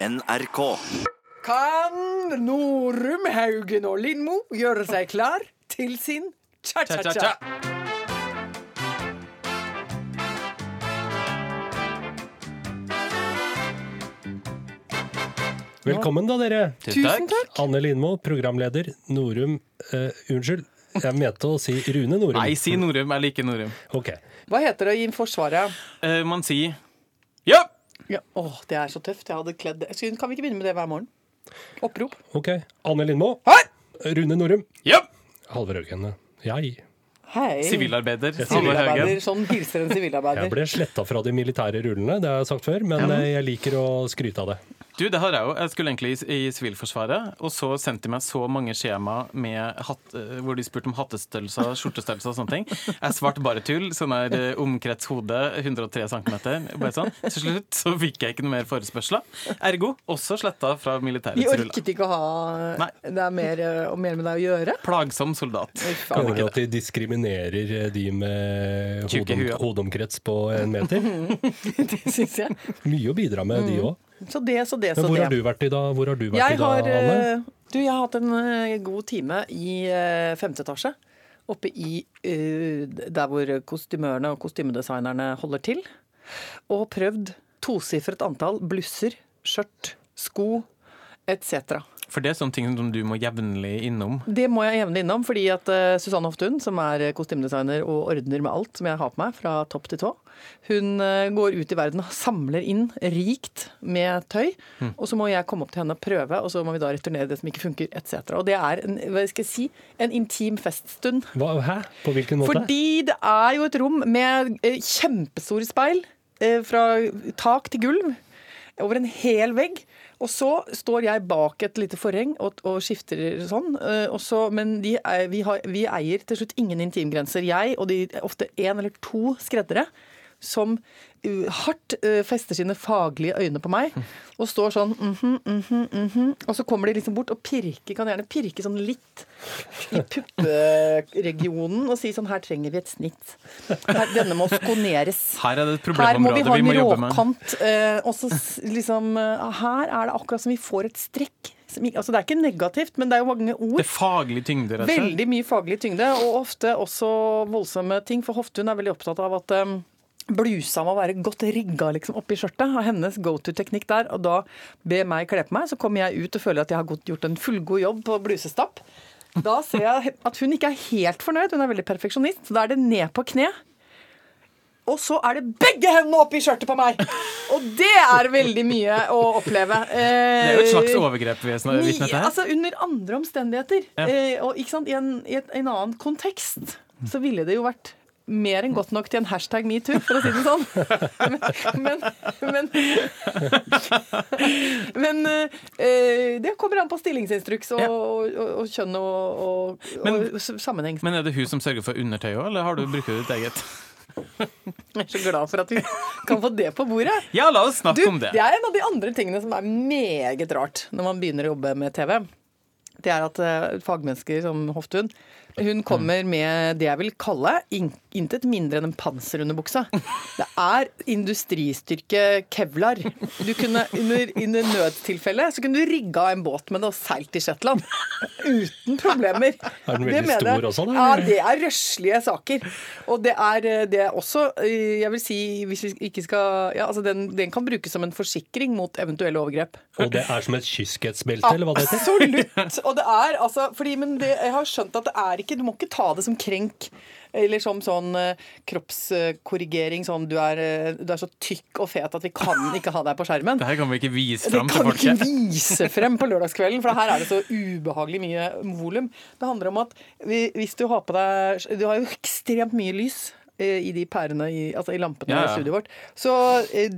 NRK. Kan Norum, Haugen og Lindmo gjøre seg klar til sin cha-cha-cha? Velkommen da, dere. Tusen takk. Anne Lindmo, programleder. Norum eh, Unnskyld, jeg mente å si Rune Norum. Nei, si Norum. Jeg liker Norum. Ok. Hva heter det i Forsvaret? Eh, man sier ja! Ja, åh, det er så tøft. Jeg hadde kledd det. Kan vi ikke begynne med det hver morgen? Opprop. ok. Anne Lindmo. Hei! Rune Norum. Ja! Halvor Haugen. Jeg. Hei. Sivilarbeider. Halvor Sivilarbeider. Haugen. Sånn hilser en Jeg sivilarbeider. ble sletta fra de militære rullene, det har jeg sagt før, men eh, jeg liker å skryte av det. Du, det har jeg jo. Jeg skulle egentlig i, i Sivilforsvaret, og så sendte de meg så mange skjema med hatt, eh, hvor de spurte om hattestørrelser, skjortestørrelser og sånne ting. Jeg svarte bare tull. Sånn her omkrets hode, 103 cm. Bare sånn. Til slutt så fikk jeg ikke noe mer forespørsler. Ergo også sletta fra De militærets ruller. orket ikke å ha Nei. Det er mer, eh, mer med deg å gjøre. Plagsom soldat. Kan ikke at de diskriminerer eh, de med hodom, huer. hodomkrets på en meter? Det syns jeg. Mye å bidra med, de òg. Så det, så det, Men hvor det. har du vært i dag, hvor har du vært Jeg i dag, har, Anne? eh, du, jeg har hatt en eh, god time i eh, femte etasje. Oppe i der hvor kostymørene og kostymedesignerne holder til. Og prøvd tosifret antall blusser, skjørt, sko etc. For det er sånne ting som du må jevnlig innom. Det må jeg jevnlig innom, fordi at eh, Susanne Hoftun, som er kostymedesigner og ordner med alt som jeg har på meg, fra topp til tå, hun eh, går ut i verden og samler inn rikt med tøy. Og så må jeg komme opp til henne og prøve, og så må vi da returnere det som ikke funker, etc. Og det er en, hva skal jeg si, en intim feststund. Hva, hæ? På hvilken måte? Fordi det er jo et rom med eh, kjempestore speil eh, fra tak til gulv over en hel vegg. Og så står jeg bak et lite forheng og, og skifter sånn. eh, Og så, men de er, vi, har, vi eier til slutt ingen intimgrenser. Jeg og de ofte én eller to skreddere som hardt uh, fester sine faglige øyne på meg og står sånn mhm, mhm, mhm. Og så kommer de liksom bort og pirker, kan gjerne pirke sånn litt i pupperegionen og si sånn her trenger vi et snitt. Her, denne må skoneres. Her er det et problemområde vi ha vi en må jobbe med. råkant. eh, og så liksom eh, Her er det akkurat som vi får et strekk. Altså Det er ikke negativt, men det er jo mange ord. Det er faglig tyngde, rett og slett. Veldig mye faglig tyngde, og ofte også voldsomme ting. For Hoftun er veldig opptatt av at um, blusa må være godt rigga liksom, oppi skjørtet. Og hennes go to-teknikk der. Og da be meg kle på meg, så kommer jeg ut og føler at jeg har gjort en fullgod jobb på blusestapp. Da ser jeg at hun ikke er helt fornøyd, hun er veldig perfeksjonist. Så da er det ned på kne. Og så er det begge hendene opp i skjørtet på meg! Og det er veldig mye å oppleve. Det er jo et slags Eh, overgrep vi er vitne til her. altså under andre omstendigheter, Ja. eh, og i, en, i et, en annen kontekst, så ville det jo vært mer enn godt nok til en hashtag metoo, for å si det sånn. Men, men, men eh, det kommer an på stillingsinstruks og, Ja. og, og, og kjønn og, og, Men- og sammenheng. Men er det hun som sørger for undertøy òg, eller har du brukt ditt eget? Jeg er så glad for at vi kan få det på bordet. Ja, la oss Du, snakke om det. det er en av de andre tingene som er meget rart når man begynner å jobbe med TV. Det er at eh, fagmennesker som Hoftun hun kommer med det jeg vil kalle in intet mindre enn en panser under buksa. Det er industristyrke kevlar. Du kunne under, under nødstilfelle så kunne du rigga en båt med det og seilt til Shetland. Uten problemer. Er den veldig stor også, da? Ja, det er røslige saker. Og det er, det er også, eh, jeg vil si, hvis vi ikke skal ja, altså den, den kan brukes som en forsikring mot eventuelle overgrep. Og det er som et kyskhetsbelte, eller hva det heter? Absolutt! Og det er altså fordi, Men det, jeg har skjønt at det er ikke Du må ikke ta det som krenk. Eller som sånn eh, kroppskorrigering. Sånn du er, eh, du er så tykk og fet at vi kan ikke ha deg på skjermen. Det her kan vi ikke vise frem til folket. Det kan vi ikke vise frem på lørdagskvelden, for her er det så ubehagelig mye volum. Det handler om at vi- hvis du har på deg Du har jo ekstremt mye lys eh, i de pærene, i, altså i lampene Ja, i studioet vårt. Så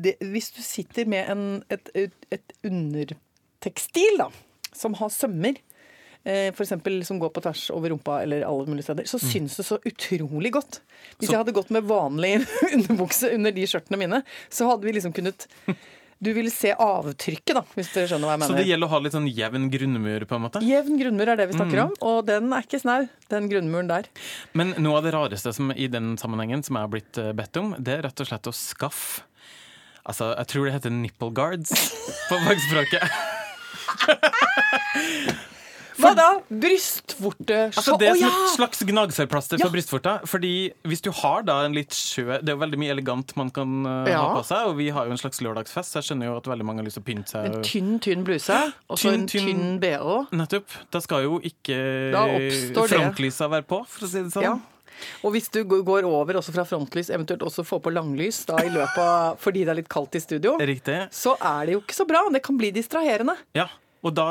det, hvis du sitter med en, et, et, et undertekstil da, som har sømmer, eh, eksempel som går på tvers over rumpa eller alle mulige steder, så syns det så utrolig godt. Hvis Så- jeg hadde gått med vanlig underbukse under de skjørtene mine, så hadde vi liksom kunnet Du vil se avtrykket, da, hvis dere skjønner hva jeg Så det gjelder å ha litt sånn jevn grunnmur, på en måte. Jevn grunnmur er det vi snakker om, og den er ikke snau, den grunnmuren der. Men noe av det rareste som i den sammenhengen som jeg har blitt eh, bedt om, det er rett og slett å skaffe Altså, jeg tror det heter nipple guards på fagspråket. Hva da? Brystvorte Altså, det er som ja! et slags gnagsårplaster for brystvorta. Fordi hvis du har da en litt sjø Det er jo veldig mye elegant man kan Ja. ha på seg, og vi har jo en slags lørdagsfest, så jeg skjønner jo at veldig mange har lyst til å pynte seg. En tynn, tynn bluse, og så en tynn- bh. Nettopp. Da skal jo ikke frontlysa være på, for å si det sånn. Ja. Og hvis du går over også fra frontlys, eventuelt også får på langlys da i løpet av, fordi det er litt kaldt i studio, Riktig. så er det jo ikke så bra. Det kan bli distraherende. Ja. Og da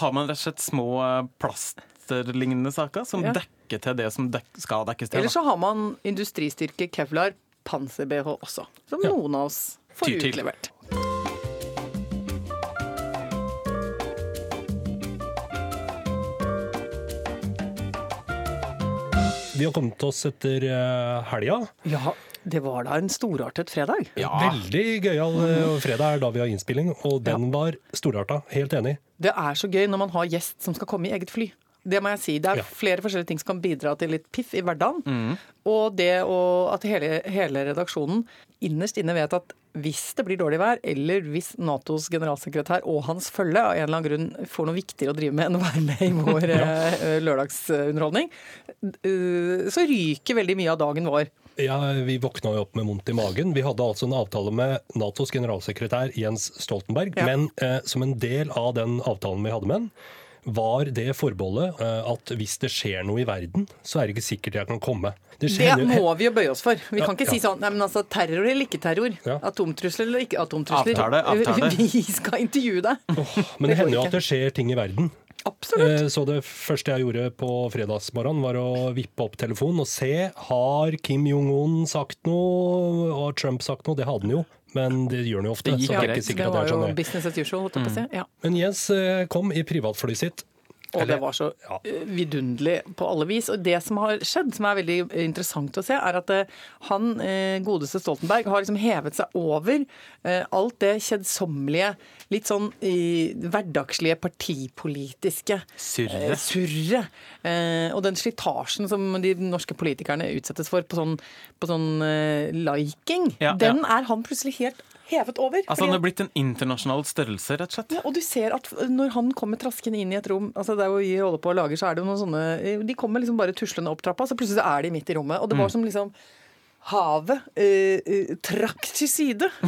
har man rett og slett små eh, plasterlignende saker som Ja. dekker til det som dek skal dekkes til. Eller så har man industristyrke kevlar panser-BH også, som noen av oss får Tyr til. utlevert. Vi har kommet oss etter eh, helga. Ja, det var da en storartet fredag. Veldig gøyal eh, fredag er da vi har innspilling, og den var storarta. Helt enig. Det er så gøy når man har gjest som skal komme i eget fly. Det må jeg si. Det er Ja. flere forskjellige ting som kan bidra til litt piff i hverdagen. Mm. Og det og at hele, hele redaksjonen innerst inne vet at hvis det blir dårlig vær, eller hvis Natos generalsekretær og hans følge av en eller annen grunn får noe viktigere å drive med enn å være med i vår ja. lørdagsunderholdning, eh, så ryker veldig mye av dagen vår. Ja, Vi våkna jo opp med vondt i magen. Vi hadde altså en avtale med Natos generalsekretær Jens Stoltenberg. Ja. Men eh, som en del av den avtalen vi hadde med han, var det forbeholdet eh, at hvis det skjer noe i verden, så er det ikke sikkert jeg kan komme. Det Det må vi jo bøye oss for. Vi Ja, kan ikke ja. si sånn nei, men altså terror eller ikke terror. Ja. Atomtrusler eller ikke atomtrusler. Avtale, avtale. Vi skal intervjue deg. Men det det hender jo at det skjer ting i verden. Absolutt. Eh, Så det første jeg gjorde på fredagsmorgenen, var å vippe opp telefonen og se har Kim Jong-un sagt noe, har Trump sagt noe. Det hadde han jo, men det gjør han jo ofte. Det gikk så det det var det er jo sånn. business as usual. si. Ja. Men Jens eh, kom i privatflyet sitt. Og det var så eh, vidunderlig på alle vis. Og det som har skjedd, som er veldig interessant å se, er at eh, han eh, godeste Stoltenberg har liksom hevet seg over alt det kjedsommelige, litt sånn hverdagslige partipolitiske Surret. Eh, og den slitasjen som de norske politikerne utsettes for på sånn, på sånn liking, Ja, den ja. er han plutselig helt hevet over. Altså, han er blitt en internasjonal størrelse, rett og slett. ja, og du ser at når han kommer traskende inn i et rom altså Der hvor vi holder på og lager, så er det jo noen sånne De kommer liksom bare tuslende opp trappa, så plutselig er de midt i rommet. Og det var som liksom Havet eh, eh, trakk til side.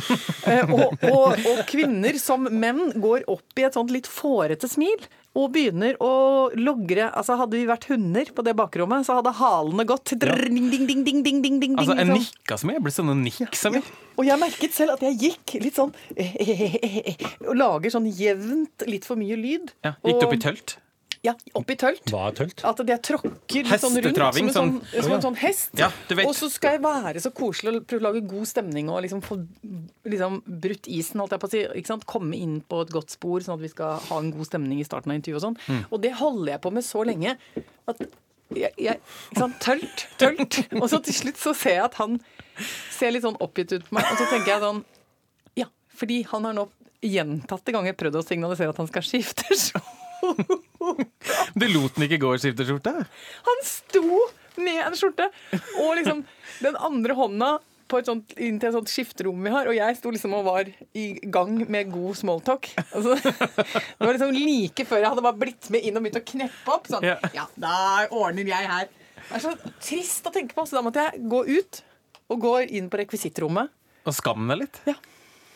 Eh, og, og, og kvinner som menn går opp i et sånt litt fårete smil. Og begynner å logre altså Hadde vi vært hunder på det bakrommet, så hadde halene gått drrr, ding, ding, ding, ding, ding, ding, ding, Altså, jeg liksom. nikka så mye. Jeg ble sånn en nikk så mye. Og jeg merket selv at jeg gikk litt sånn Og lager sånn jevnt litt for mye lyd. Ja, gikk det opp i tølt? Ja, opp i tølt. Hva er tølt? At jeg tråkker litt sånn rundt som en sånn, sånn- som en sånn hest. Ja, du vet. Og så skal jeg være så koselig og prøve å lage god stemning og liksom få liksom brutt isen, holdt jeg på å si. Ikke sant? Komme inn på et godt spor, sånn at vi skal ha en god stemning i starten av intervjuet og sånn. Mm. Og det holder jeg på med så lenge at jeg, jeg ikke sant? Tølt, tølt. Og så til slutt så ser jeg at han ser litt sånn oppgitt ut på meg, og så tenker jeg sånn Ja, fordi han har nå gjentatte ganger prøvd å signalisere at han skal skifte show. Du lot den ikke gå i skifteskjorte? Han sto med en skjorte og liksom den andre hånda på et sånt, inn til et sånt skifterom vi har, og jeg sto liksom og var i gang med god smalltalk. Altså, det var liksom like før jeg hadde bare blitt med inn og begynt å kneppe opp. Sånn, Ja. ja, da ordner jeg her. Det er så trist å tenke på, så da måtte jeg gå ut og gå inn på rekvisittrommet. Og skamme deg litt? Ja.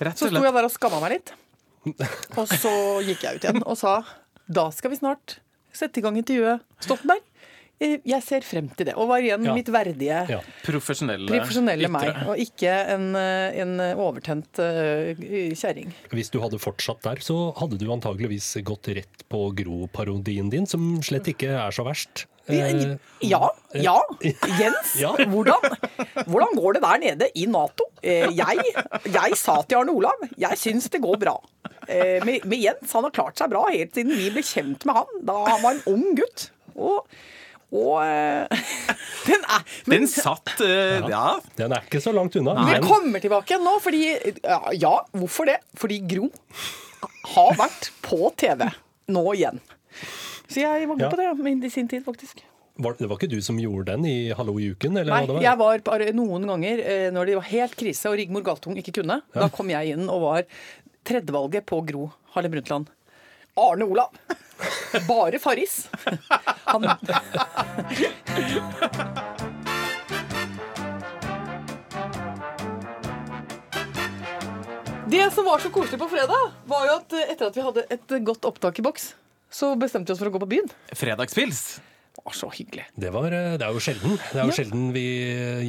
Rett Så sto jeg der og skamma meg litt. Og så gikk jeg ut igjen og sa da skal vi snart sette i gang intervjuet. Stoltenberg. Eh, Jeg ser frem til det. Og var igjen Ja. mitt verdige Ja. Profesjonelle, profesjonelle meg, og ikke en, eh, en overtent uh, kjerring. Hvis du hadde fortsatt der, så hadde du antageligvis gått rett på Gro-parodien din, som slett ikke er så verst. Eh, Ja, ja. Jens, Ja. Hvordan, hvordan går det der nede i Nato? Eh, Jeg, jeg sa til Arne Olav jeg syns det går bra. Men Med, med Jens han har klart seg bra helt siden vi ble kjent med han da han var en ung gutt. Og, og eh, Den er men, Den satt eh, Ja. Den er ikke så langt unna. Vi men- kommer tilbake igjen nå, fordi ja, ja, hvorfor det? Fordi Gro har vært på TV nå igjen. Så jeg var god Ja. på det i sin tid, faktisk. Var, det var ikke du som gjorde den i Hallo i uken? Eller Nei, hva det var? jeg var bare noen ganger eh, når det var helt krise og Rigmor Galtung ikke kunne. Da kom jeg inn og var tredjevalget på Gro Harlem Brundtland. Arne Olav. Bare Farris. Han Det som var så koselig på fredag, var jo at eh, etter at vi hadde et godt opptak i boks, så bestemte vi oss for å gå på byen. Fredagspils. Det var så hyggelig. Det, var, eh, det er jo sjelden. Det er jo Ja. sjelden vi,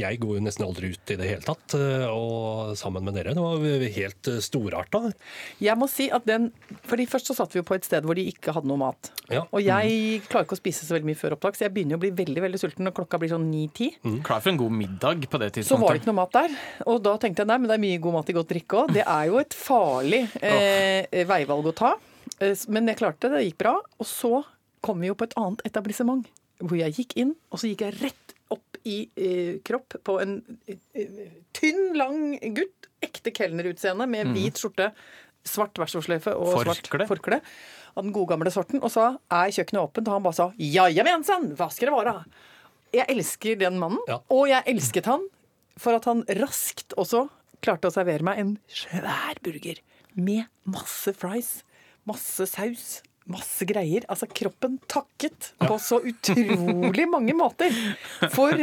Jeg går jo nesten aldri ut i det hele tatt. eh, Og sammen med dere. Det var helt eh, storarta. Jeg må si at den, fordi Først så satt vi jo på et sted hvor de ikke hadde noe mat. Ja. Og jeg klarer ikke å spise så veldig mye før opptak, så jeg begynner jo å bli veldig veldig sulten når klokka blir sånn 9-10. Klar for en god middag på det tidspunktet. Så var det ikke noe mat der. Og da tenkte jeg nei, men det er mye god mat i godt drikke òg. Det er jo et farlig eh, veivalg å ta. Men jeg klarte det, det gikk bra. Og så kom vi jo på et annet etablissement. Hvor jeg gikk inn, og så gikk jeg rett opp i eh, kropp på en eh, tynn, lang gutt. Ekte kelnerutseende med hvit skjorte, svart verksårsløyfe og svart Forkle. forkle. Av den gode gamle sorten. Og sa er kjøkkenet åpent? Og han bare sa jajamensan, hva skal det være? Jeg elsker den mannen, Ja. og jeg elsket han for at han raskt også klarte å servere meg en svær burger med masse fries, masse saus, masse greier. Altså, kroppen takket på så utrolig mange måter. For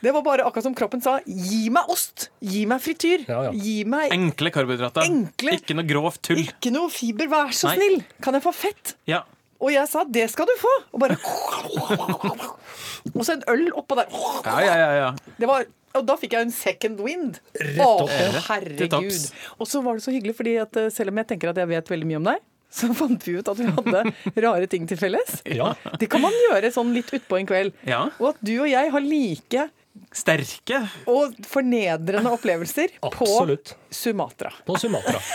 det var bare akkurat som kroppen sa gi meg ost, gi meg frityr, Ja, ja. gi meg Enkle karbohydrater. Enkle. Ikke noe grovt tull. ikke noe fiber, vær så Nei. snill! Kan jeg få fett? Ja. Og jeg sa det skal du få! Og bare Og så en øl oppå der. Ja, ja, ja, ja. Det var, og da fikk jeg en second wind. Rett opp. Å, herregud. Og så var det så hyggelig, fordi at eh, selv om jeg tenker at jeg vet veldig mye om deg, så fant vi ut at vi hadde rare ting til felles. Ja. Det kan man gjøre sånn litt utpå en kveld. Ja. Og at du og jeg har like Sterke. og fornedrende opplevelser Absolutt. på Sumatra. På Sumatra.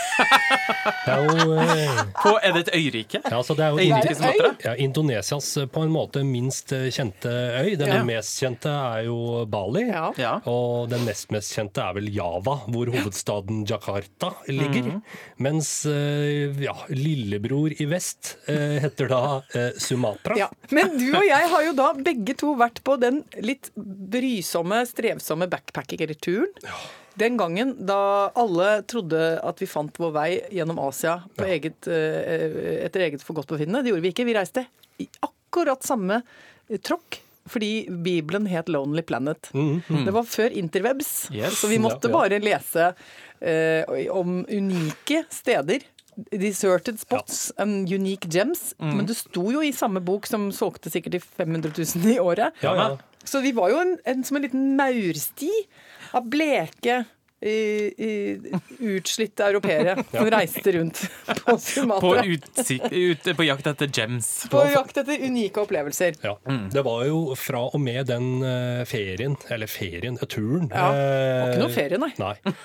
Det er jo eh, På, er det et øyrike? Ja, altså det er jo Øyrike Sumatra? ja, Indonesias eh, på en måte minst eh, kjente øy. Den Ja. mest kjente er jo Bali. Ja. Ja. Og den nest mest kjente er vel Java, hvor hovedstaden Jakarta ligger. Mens eh, ja, lillebror i vest eh, heter da eh, Sumatra. Ja. Men du og jeg har jo da begge to vært på den litt brysomme, strevsomme backpacking-turen. Den gangen da alle trodde at vi fant vår vei gjennom Asia på eget, eh, etter eget forgodtbefinnende. Det gjorde vi ikke. Vi reiste i akkurat samme eh, tråkk. Fordi Bibelen het Lonely Planet. Det var før interwebs, Yes. så vi måtte Ja, ja. bare lese eh, om unike steder. Deserted spots and unique gems. Men det sto jo i samme bok som solgte sikkert i 500 000 i året. Ja, ja. Så vi var jo en, en, som en liten maursti av bleke, i, i, utslitte europeere som reiste rundt på På, Sumatra. utsik, ut, på jakt etter gems. På jakt etter unike opplevelser. Ja. Det var jo fra og med den eh, ferien, eller ferien, eh, turen Ja, det eh, var ikke noe ferie, nei. Nei.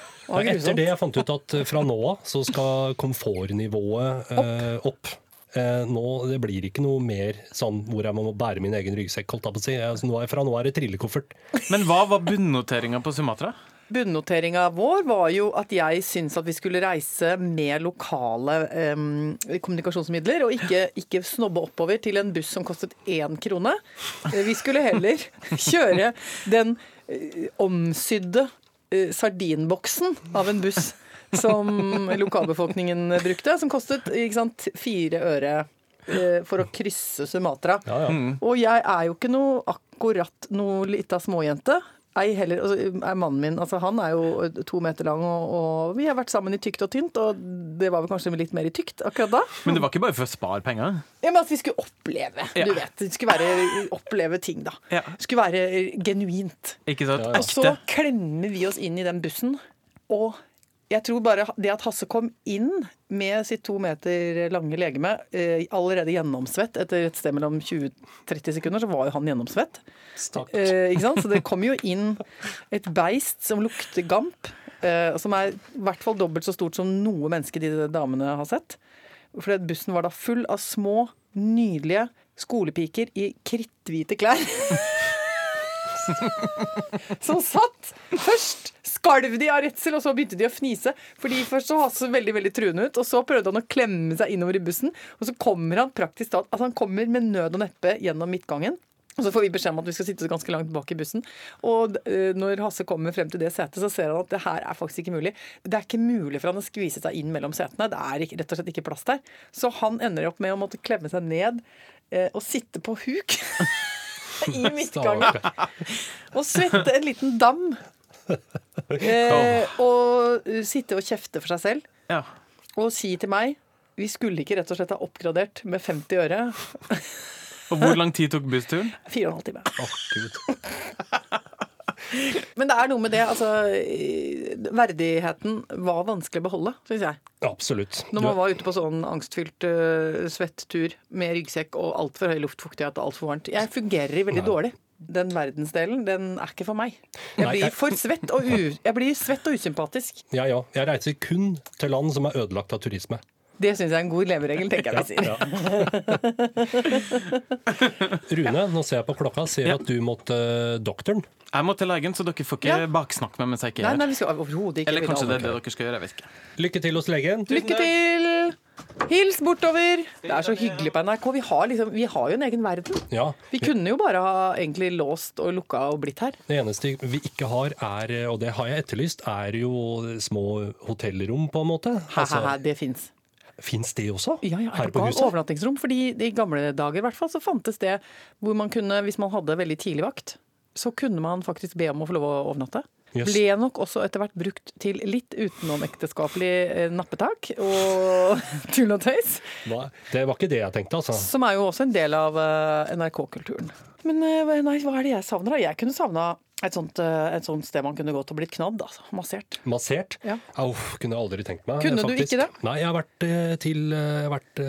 Etter det jeg fant ut at eh, fra nå av så skal komfortnivået opp. opp. Eh, nå, det blir ikke noe mer sånn hvor jeg må bære min egen ryggsekk. holdt jeg på å si. Altså, nå er, fra nå er det trillekoffert. Men hva var bunnoteringa på Sumatra? Bunnoteringa vår var jo at jeg syns at vi skulle reise med lokale em, kommunikasjonsmidler, og ikke, ikke snobbe oppover til en buss som kostet én krone. Eh, Vi skulle heller kjøre den eh, omsydde eh, sardinboksen av en buss som lokalbefolkningen brukte, som kostet ikke sant, fire øre eh, for å krysse Sumatra. Ja, ja. Og jeg er jo ikke noe akkurat noe lita småjente. Ei heller, altså, er Mannen min altså, han er jo to meter lang, og, og vi har vært sammen i tykt og tynt. Og det var vel kanskje litt mer i tykt akkurat da. Men det var ikke bare for å spare penger? Ja, men At vi skulle oppleve, Ja. du vet. Det skulle være oppleve ting, da. Ja. Skulle være genuint. Ikke sant? Ja, ja. Og så klemmer vi oss inn i den bussen, og jeg tror bare det at Hasse kom inn med sitt to meter lange legeme, eh, allerede gjennomsvett etter et sted mellom 20-30 sekunder, så var jo han gjennomsvett. Eh? Så det kom jo inn et beist som lukter gamp, eh, som er i hvert fall dobbelt så stort som noe menneske de damene har sett. For bussen var da full av små, nydelige skolepiker i kritthvite klær. som satt først skalv de av redsel, og så begynte de å fnise. Fordi Først så Hasse veldig veldig truende ut, og så prøvde han å klemme seg innover i bussen. Og så kommer han praktisk talt altså han kommer med nød og neppe gjennom midtgangen. Og så får vi beskjed om at vi skal sitte ganske langt bak i bussen. Og eh, når Hasse kommer frem til det setet, så ser han at det her er faktisk ikke mulig. Det er ikke mulig for han å skvise seg inn mellom setene. Det er ikke, rett og slett ikke plass der. Så han ender opp med å måtte klemme seg ned eh, og sitte på huk i midtgangen. Og svette en liten dam. Eh, og sitte og kjefte for seg selv. Ja. Og si til meg vi skulle ikke rett og slett ha oppgradert med 50 øre. Og hvor lang tid tok bussturen? Fire og en halv time. Oh, Gud. Men det er noe med det, altså eh, Verdigheten var vanskelig å beholde, syns jeg. Absolutt. Når man var ute på sånn angstfylt uh, svett tur med ryggsekk og altfor høy luftfuktighet og altfor varmt. Jeg fungerer veldig dårlig. Den verdensdelen, den er ikke for meg. Jeg Nei, blir jeg- for svett og, u jeg blir svett og usympatisk. Ja, ja. Jeg reiser kun til land som er ødelagt av turisme. Det syns jeg er en god leveregel, tenker jeg vi sier. Rune, nå ser jeg på klokka, ser Ja. at du måtte eh, doktoren. Jeg må til legen, så dere får ikke Ja. baksnakke meg mens jeg ikke er nei, her. vi skal ikke Eller kanskje det er det dere skal gjøre. jeg vet ikke. Lykke til hos legen. Lykke til! Hils bortover! Det er så hyggelig på NRK. Vi har, liksom, vi har jo en egen verden. Ja, Vi kunne jo bare ha egentlig låst og lukka og blitt her. Det eneste vi ikke har, er, og det har jeg etterlyst, er jo små hotellrom, på en måte. Hæ, hæ, det fins. Fins det også? Ja, ja, Her er på huset? overnattingsrom? Fordi i gamle dager i hvert fall, så fantes det hvor man kunne, hvis man hadde veldig tidlig vakt, så kunne man faktisk be om å få lov å overnatte. Jøss. Ble nok også etter hvert brukt til litt utenomekteskapelig eh, nappetak og tull og tøys. Det var ikke det jeg tenkte, altså. Som er jo også en del av eh, NRK-kulturen. Men eh, nei, hva er det jeg savner? da? Jeg kunne savna et sånt, et sånt sted man kunne gått og blitt knadd. Altså, massert. Massert? Ja. Au, kunne jeg aldri tenkt meg. Kunne du ikke det? Nei, jeg har vært, til, vært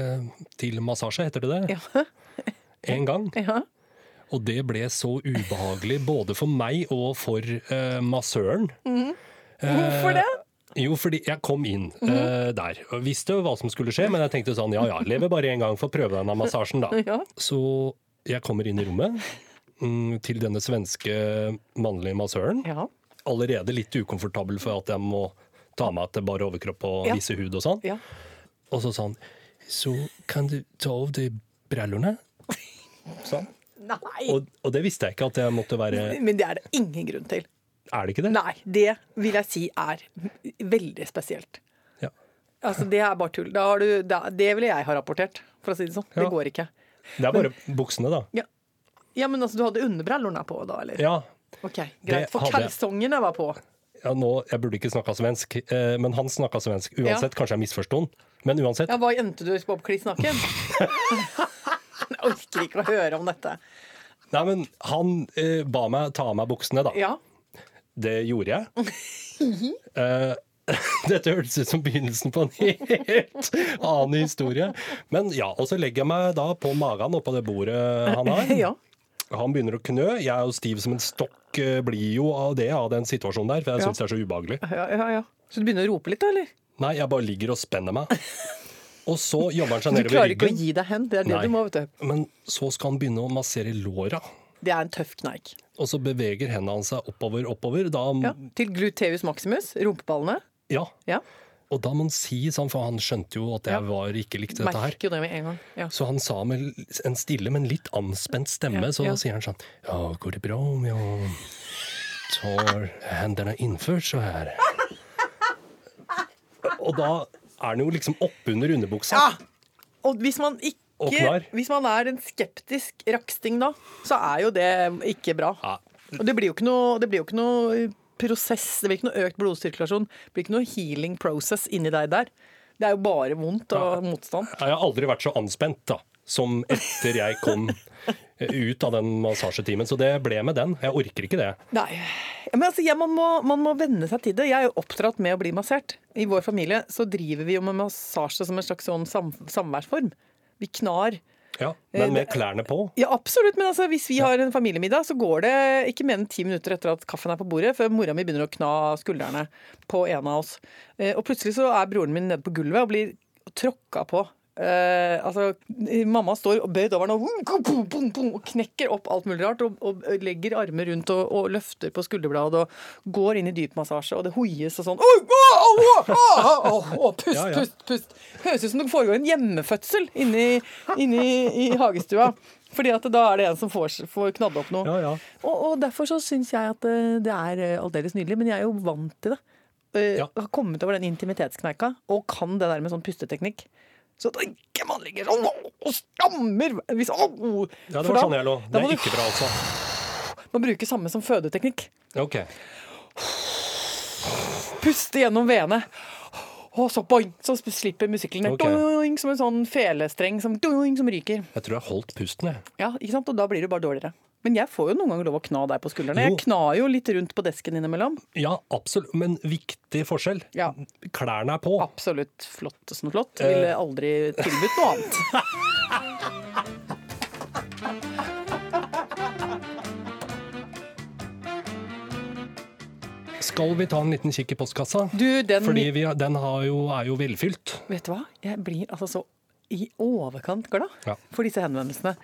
til massasje, heter det det? Ja. En gang. ja. Og det ble så ubehagelig både for meg og for uh, massøren. Hvorfor det? Jo, fordi jeg kom inn mm -hmm. uh, der og visste hva som skulle skje, men jeg tenkte sånn ja ja, lever bare én gang, få prøve denne massasjen da. Ja. Så jeg kommer inn i rommet mm, til denne svenske mannlige massøren. Ja. Allerede litt ukomfortabel for at jeg må ta meg til bare overkropp og Ja. vise hud og sånn. ja. Og så sa han så kan du ta av deg brillene? Sånn. Nei! Og, og det visste jeg ikke at jeg måtte være Men det er det ingen grunn til. Er det ikke det? Nei, det vil jeg si er veldig spesielt. Ja. Altså, det er bare tull. Da har du, da, det ville jeg ha rapportert, for å si det sånn. Ja. Det går ikke. Det er bare buksene, da. Ja. ja, men altså, du hadde underbrillene på da, eller? Ja. Ok, greit. For kalsongene var på. ja nå, jeg burde ikke snakka svensk, eh, men han snakka svensk. Uansett, kanskje jeg misforsto han. Men uansett. Ja, hva endte du på å kliss naken? jeg orker ikke å høre om dette. Nei, men han eh, ba meg ta av meg buksene, da. Ja. Det gjorde jeg. Eh, dette hørtes ut som begynnelsen på en helt annen historie. Men ja, og så legger jeg meg da på magen oppå det bordet han har. ja. Han begynner å knø. Jeg er jo stiv som en stokk, eh, blir jo av det, av den situasjonen der. For jeg Ja. syns det er så ubehagelig. Ja, ja, ja. Så du begynner å rope litt, da, eller? Nei, jeg bare ligger og spenner meg. Og så jobber han seg Du klarer ikke å gi deg hen. Det er det Nei. du må, vet du. Men så skal han begynne å massere låra. Det er en tøff kneik. Og så beveger hendene hans seg oppover, oppover. Da, Ja. Til gluteus maximus, rumpeballene. ja. Ja. Og da må han si sånn, for han skjønte jo at jeg var ikke likte dette her. Det med en gang. Ja. Så han sa med en stille, men litt anspent stemme, så da sier han sånn Ja, går det bra om jeg tar hendene innført så her? Og da er den jo liksom oppunder underbuksa. Ja! Og hvis man ikke. Hvis man er en skeptisk raksting da, så er jo det ikke bra. Ja. Og det blir jo ikke noe, det blir jo ikke noe prosess, det blir ikke noe økt blodsirkulasjon. Det blir ikke noe healing process inni deg der. Det er jo bare vondt og motstand. Jeg har aldri vært så anspent da, som etter jeg kom ut av den massasjetimen. Så det ble med den. Jeg orker ikke det. Nei. Men altså, ja, man, må, man må venne seg til det. Jeg er jo oppdratt med å bli massert. I vår familie så driver vi jo med massasje som en slags sånn sam samværsform. Vi knar. Ja, Eh, Men med klærne på. Ja, absolutt. Men altså, hvis vi har en familiemiddag, så går det ikke mer enn ti minutter etter at kaffen er på bordet, før mora mi begynner å kna skuldrene på en av oss. Eh, Og plutselig så er broren min nede på gulvet og blir tråkka på eh, altså, Mamma står bøyd over den og, knekker opp alt mulig rart. Og, og legger armer rundt og, og løfter på skulderbladet og går inn i dypmassasje, og det hoies og sånn. Pust, pust, pust. Høres ut som det foregår en hjemmefødsel inni, inni i hagestua. Fordi at da er det en som får, får knadd opp noe. Ja, ja. Og, og derfor så syns jeg at eh, det er eh, aldeles nydelig. Men jeg er jo vant til det. Uh, Ja. Har kommet over den intimitetskneika og kan det der med sånn pusteteknikk. Så at ikke man ligger sånn og stammer hvis, å, Ja, det var da- sånn jeg lå. Det er ikke bra, altså. Man bruker samme som fødeteknikk. Ok. Puste gjennom veene. Og så boing, så slipper musikkelen okay. Doing, som en sånn felestreng som, doing, som ryker. Jeg tror jeg holdt pusten, jeg. Ja, ikke sant? Og da blir du bare dårligere. Men jeg får jo noen ganger lov å kna deg på skuldrene. Jo. Jeg knar jo litt rundt på desken innimellom. Ja, absolutt. Men viktig forskjell. Ja. Klærne er på. Absolutt flott som flott. Eh. Ville aldri tilbudt noe annet. Skal vi ta en liten kikk i postkassa? Du, den Fordi vi, den har jo, er jo velfylt. Vet du hva? Jeg blir altså så i overkant glad Ja. for disse henvendelsene.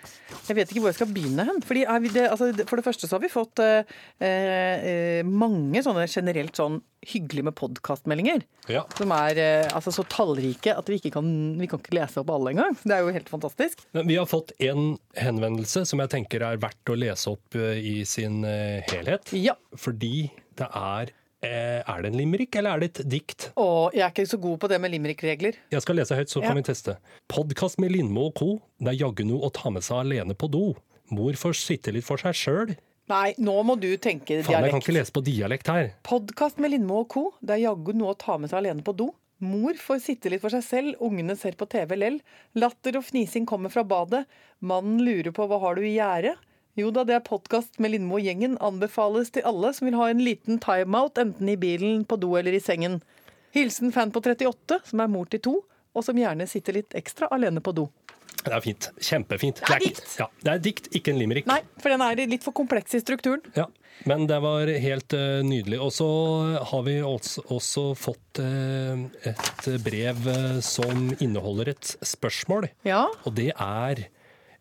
Jeg vet ikke hvor jeg skal begynne hen. Fordi det, altså, for det første så har vi fått eh, eh, mange sånne generelt sånn hyggelige med podkastmeldinger. Ja. Som er eh, altså, så tallrike at vi ikke kan, vi kan ikke lese opp alle engang. Det er jo helt fantastisk. Men vi har fått en henvendelse som jeg tenker er verdt å lese opp eh, i sin eh, helhet. Ja. Fordi det er Er det en limerick, eller er det et dikt? Å, jeg er ikke så god på det med limerick-regler. Jeg skal lese høyt, så Ja. kan vi teste. Podkast med Lindmo og co. Det er jaggu noe å ta med seg alene på do. Mor får sitte litt for seg sjøl. Nei, nå må du tenke Faen, jeg kan ikke lese på dialekt her. Podkast med Lindmo og co. Det er jaggu noe å ta med seg alene på do. Mor får sitte litt for seg selv, ungene ser på TV lell. Latter og fnising kommer fra badet. Mannen lurer på hva har du i gjerdet. Jo da, det er podkast med Lindmo og gjengen. Anbefales til alle som vil ha en liten timeout, enten i bilen, på do eller i sengen. Hilsen fan på 38, som er mor til to, og som gjerne sitter litt ekstra alene på do. Det er fint. Kjempefint. Det er dikt. Ja, det er dikt, ikke en limerick. Nei, for den er litt for kompleks i strukturen. Ja, men det var helt uh, nydelig. Og så har vi også, også fått uh, et brev uh, som inneholder et spørsmål. Ja. Og det er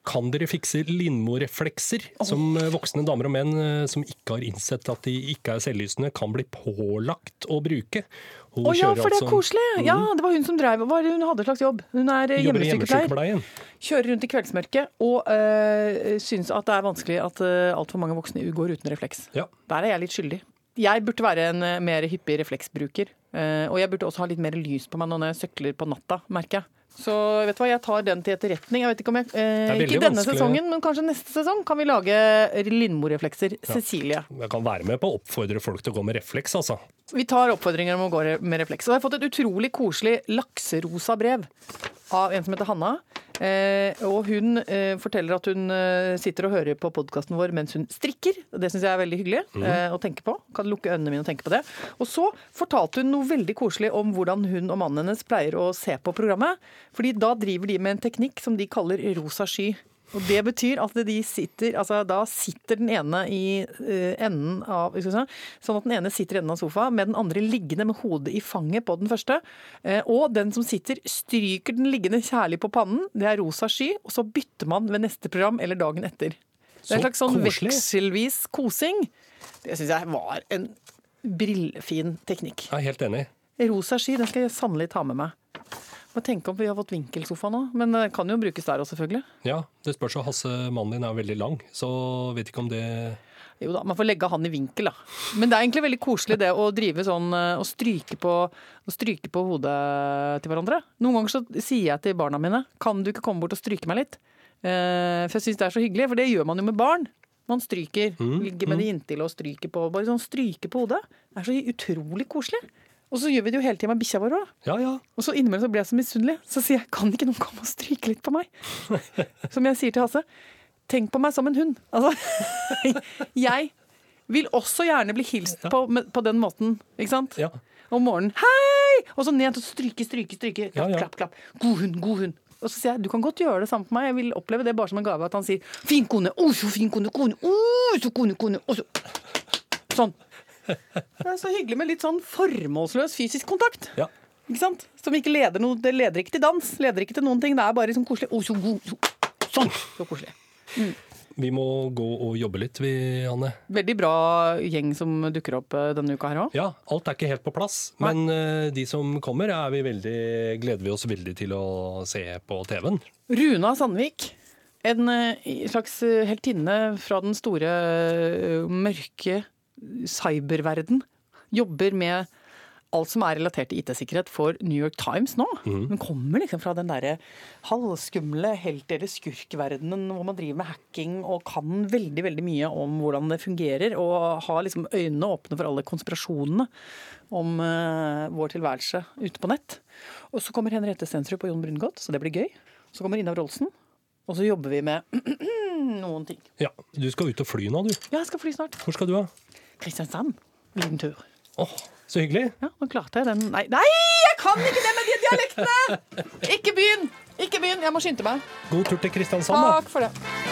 kan dere fikse Lindmo-reflekser, som eh, voksne damer og menn eh, som ikke har innsett at de ikke er selvlysende, kan bli pålagt å bruke? Å oh, ja, for det er altså- koselig! Ja, det var hun som drev Hva hun hadde slags jobb? Hun er eh, hjemmesykepleier. Kjører rundt i kveldsmørket og øh, syns at det er vanskelig at øh, altfor mange voksne går uten refleks. Ja. Der er jeg litt skyldig. Jeg burde være en mer hyppig refleksbruker. Øh, og jeg burde også ha litt mer lys på meg når jeg søkler på natta, merker jeg. Så vet du hva, jeg tar den til etterretning. Jeg vet Ikke om jeg, eh, ikke denne vanskelig. sesongen, men kanskje neste sesong kan vi lage Lindmo-reflekser. Cecilie. Jeg kan være med på å oppfordre folk til å gå med refleks, altså. Vi tar oppfordringer om å gå med refleks. Og jeg har fått et utrolig koselig lakserosa brev av en som heter Hanna. Eh, og hun eh, forteller at hun eh, sitter og hører på podkasten vår mens hun strikker. Det syns jeg er veldig hyggelig eh, å tenke på. Kan lukke øynene mine og tenke på det. Og så fortalte hun noe veldig koselig om hvordan hun og mannen hennes pleier å se på programmet. Fordi da driver de med en teknikk som de kaller rosa sky. Og det betyr at de sitter, altså da sitter den ene i eh, enden av Sånn at den ene sitter i enden av sofaen med den andre liggende med hodet i fanget på den første. Eh, og den som sitter, stryker den liggende kjærlig på pannen. Det er rosa sky. Og så bytter man ved neste program eller dagen etter. Det er en slags sånn vekselvis kosing. Det syns jeg var en brillefin teknikk. Jeg er helt enig. Rosa sky, den skal jeg sannelig ta med meg. Må tenke om vi har fått vinkelsofa nå, men det kan jo brukes der også, selvfølgelig. Ja, det spørs jo. Hasse, mannen din er veldig lang, så vet ikke om det Jo da, man får legge han i vinkel, da. Men det er egentlig veldig koselig det å drive sånn eh, og stryke på, stryke på hodet til hverandre. Noen ganger så sier jeg til barna mine kan du ikke komme bort og stryke meg litt? Eh, For jeg syns det er så hyggelig, for det gjør man jo med barn. Man stryker, ligger med det inntil og stryker på. Bare sånn stryke på hodet. Det er så utrolig koselig. Og så gjør vi det jo hele tida med bikkja vår òg. Ja ja. Og så innimellom så blir jeg så misunnelig. Så sier jeg kan ikke noen komme og stryke litt på meg? Som jeg sier til Hasse. Tenk på meg som en hund. Altså, jeg vil også gjerne bli hilst på på den måten, ikke sant? ja. Om morgenen. Hei! Og så ned og stryke, stryke, stryke. Klapp, klapp, klapp. God hund, god hund. Og så sier jeg du kan godt gjøre det samme på meg. Jeg vil oppleve det bare som en gave. At han sier 'fin kone', oh, så fin kone', kone, oh, så kone, kone', og så Sånn. Det er så hyggelig med litt sånn formålsløs fysisk kontakt. ja. Ikke sant? Som ikke leder noe, det leder ikke til dans, leder ikke til noen ting. Det er bare sånn koselig. Oh, så god, så- Sånn! Så koselig. Vi må gå og jobbe litt, vi, Anne. Veldig bra gjeng som dukker opp eh, denne uka her òg. Ja, alt er ikke helt på plass, men uh, de som kommer, er vi veldig, gleder vi oss veldig til å se på TV-en. Runa Sandvik. En uh, slags heltinne fra den store, uh, mørke cyberverden. Jobber med alt som er relatert til IT-sikkerhet for New York Times nå. Hun kommer liksom fra den derre halvskumle helt- eller skurkverdenen hvor man driver med hacking og kan veldig veldig mye om hvordan det fungerer, og har liksom øynene åpne for alle konspirasjonene om uh, vår tilværelse ute på nett. Og så kommer Henriette Stensrup og Jon Brungot, så det blir gøy. Så kommer Ina Rolsen, og så jobber vi med noen ting. Ja, Du skal ut og fly nå, du. Ja, jeg skal fly snart. Hvor skal du, da? Kristiansand. Liten tur. Åh, så hyggelig. Ja, nå klarte jeg den. Nei, nei, jeg kan ikke det med de dialektene! Ikke begynn! Ikke begynn, jeg må skynde meg. God tur til Kristiansand, da. Takk for det.